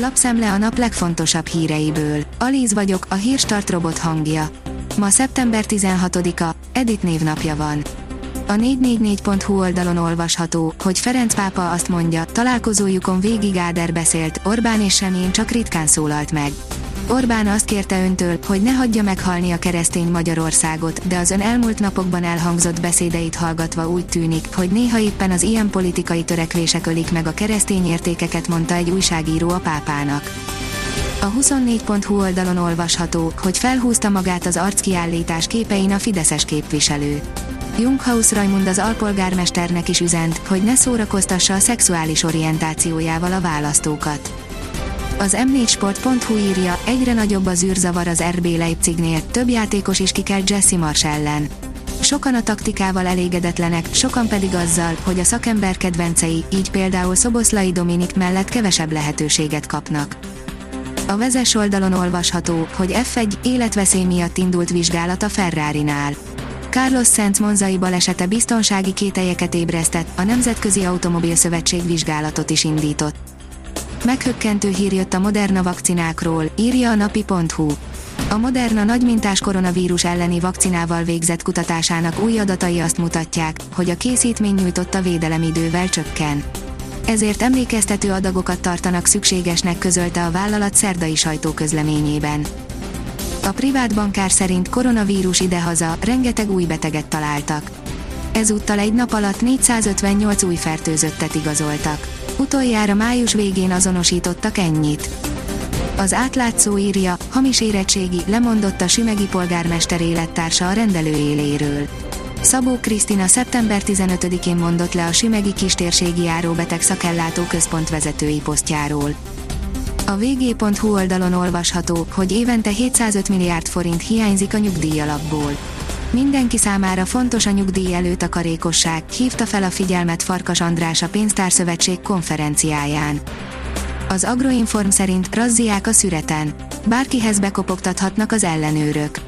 Lapszemle a nap legfontosabb híreiből. Alíz vagyok, a hírstart robot hangja. Ma szeptember 16-a, Edit névnapja van. A 444.hu oldalon olvasható, hogy Ferenc pápa azt mondja, találkozójukon végig Áder beszélt, Orbán és Semjén csak ritkán szólalt meg. Orbán azt kérte öntől, hogy ne hagyja meghalni a keresztény Magyarországot, de az ön elmúlt napokban elhangzott beszédeit hallgatva úgy tűnik, hogy néha éppen az ilyen politikai törekvések ölik meg a keresztény értékeket, mondta egy újságíró a pápának. A 24.hu oldalon olvasható, hogy felhúzta magát az arckiállítás képein a Fideszes képviselő. Junghaus Raimund az alpolgármesternek is üzent, hogy ne szórakoztassa a szexuális orientációjával a választókat. Az m4sport.hu írja, egyre nagyobb az űrzavar az RB Leipzignél, több játékos is kikelt Jesse Mars ellen. Sokan a taktikával elégedetlenek, sokan pedig azzal, hogy a szakember kedvencei, így például Szoboszlai Dominik mellett kevesebb lehetőséget kapnak. A vezes oldalon olvasható, hogy F1 életveszély miatt indult vizsgálat a Ferrari-nál. Carlos Sainz monzai balesete biztonsági kételyeket ébresztett, a Nemzetközi Automobil Szövetség vizsgálatot is indított. Meghökkentő hír jött a Moderna vakcinákról, írja a napi.hu. A Moderna nagymintás koronavírus elleni vakcinával végzett kutatásának új adatai azt mutatják, hogy a készítmény nyújtotta védelemidővel csökken. Ezért emlékeztető adagokat tartanak szükségesnek közölte a vállalat szerdai sajtóközleményében. A privát bankár szerint koronavírus idehaza, rengeteg új beteget találtak. Ezúttal egy nap alatt 458 új fertőzöttet igazoltak. Utoljára május végén azonosítottak ennyit. Az átlátszó írja, hamis érettségi, lemondott a Simegi polgármester élettársa a rendelő éléről. Szabó Krisztina szeptember 15-én mondott le a Simegi kistérségi járóbeteg szakellátó központ vezetői posztjáról. A vg.hu oldalon olvasható, hogy évente 705 milliárd forint hiányzik a nyugdíjalapból. Mindenki számára fontos a nyugdíj előtakarékosság, hívta fel a figyelmet Farkas András a Pénztárszövetség konferenciáján. Az Agroinform szerint razziák a szüreten. Bárkihez bekopogtathatnak az ellenőrök.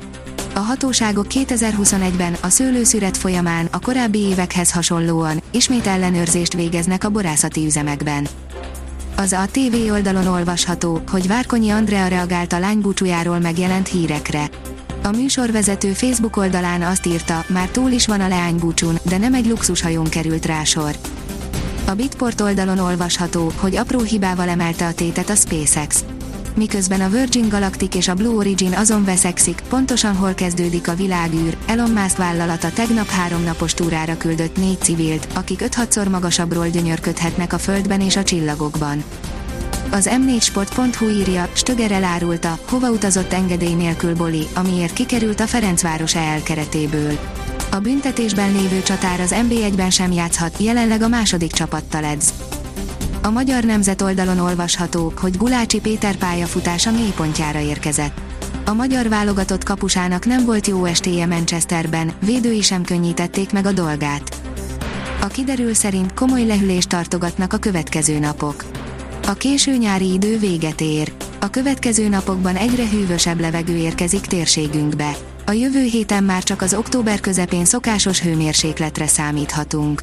A hatóságok 2021-ben a szőlőszüret folyamán a korábbi évekhez hasonlóan ismét ellenőrzést végeznek a borászati üzemekben. Az a TV oldalon olvasható, hogy Várkonyi Andrea reagált a lány búcsújáról megjelent hírekre. A műsorvezető Facebook oldalán azt írta, már túl is van a leánybúcsún, de nem egy luxushajón került rá sor. A Bitport oldalon olvasható, hogy apró hibával emelte a tétet a SpaceX. Miközben a Virgin Galactic és a Blue Origin azon veszekszik, pontosan hol kezdődik a világűr, Elon Musk vállalata tegnap háromnapos túrára küldött négy civilt, akik 5-6-szor magasabbról gyönyörködhetnek a Földben és a csillagokban. Az m4sport.hu írja, Stöger elárulta, hova utazott engedély nélkül Boli, amiért kikerült a Ferencváros EL keretéből. A büntetésben lévő csatár az NB1-ben sem játszhat, jelenleg a második csapattal edz. A Magyar Nemzet oldalon olvasható, hogy Gulácsi Péter pályafutása mélypontjára érkezett. A magyar válogatott kapusának nem volt jó estéje Manchesterben, védői sem könnyítették meg a dolgát. A kiderül szerint komoly lehűlést tartogatnak a következő napok. A késő nyári idő véget ér. A következő napokban egyre hűvösebb levegő érkezik térségünkbe. A jövő héten már csak az október közepén szokásos hőmérsékletre számíthatunk.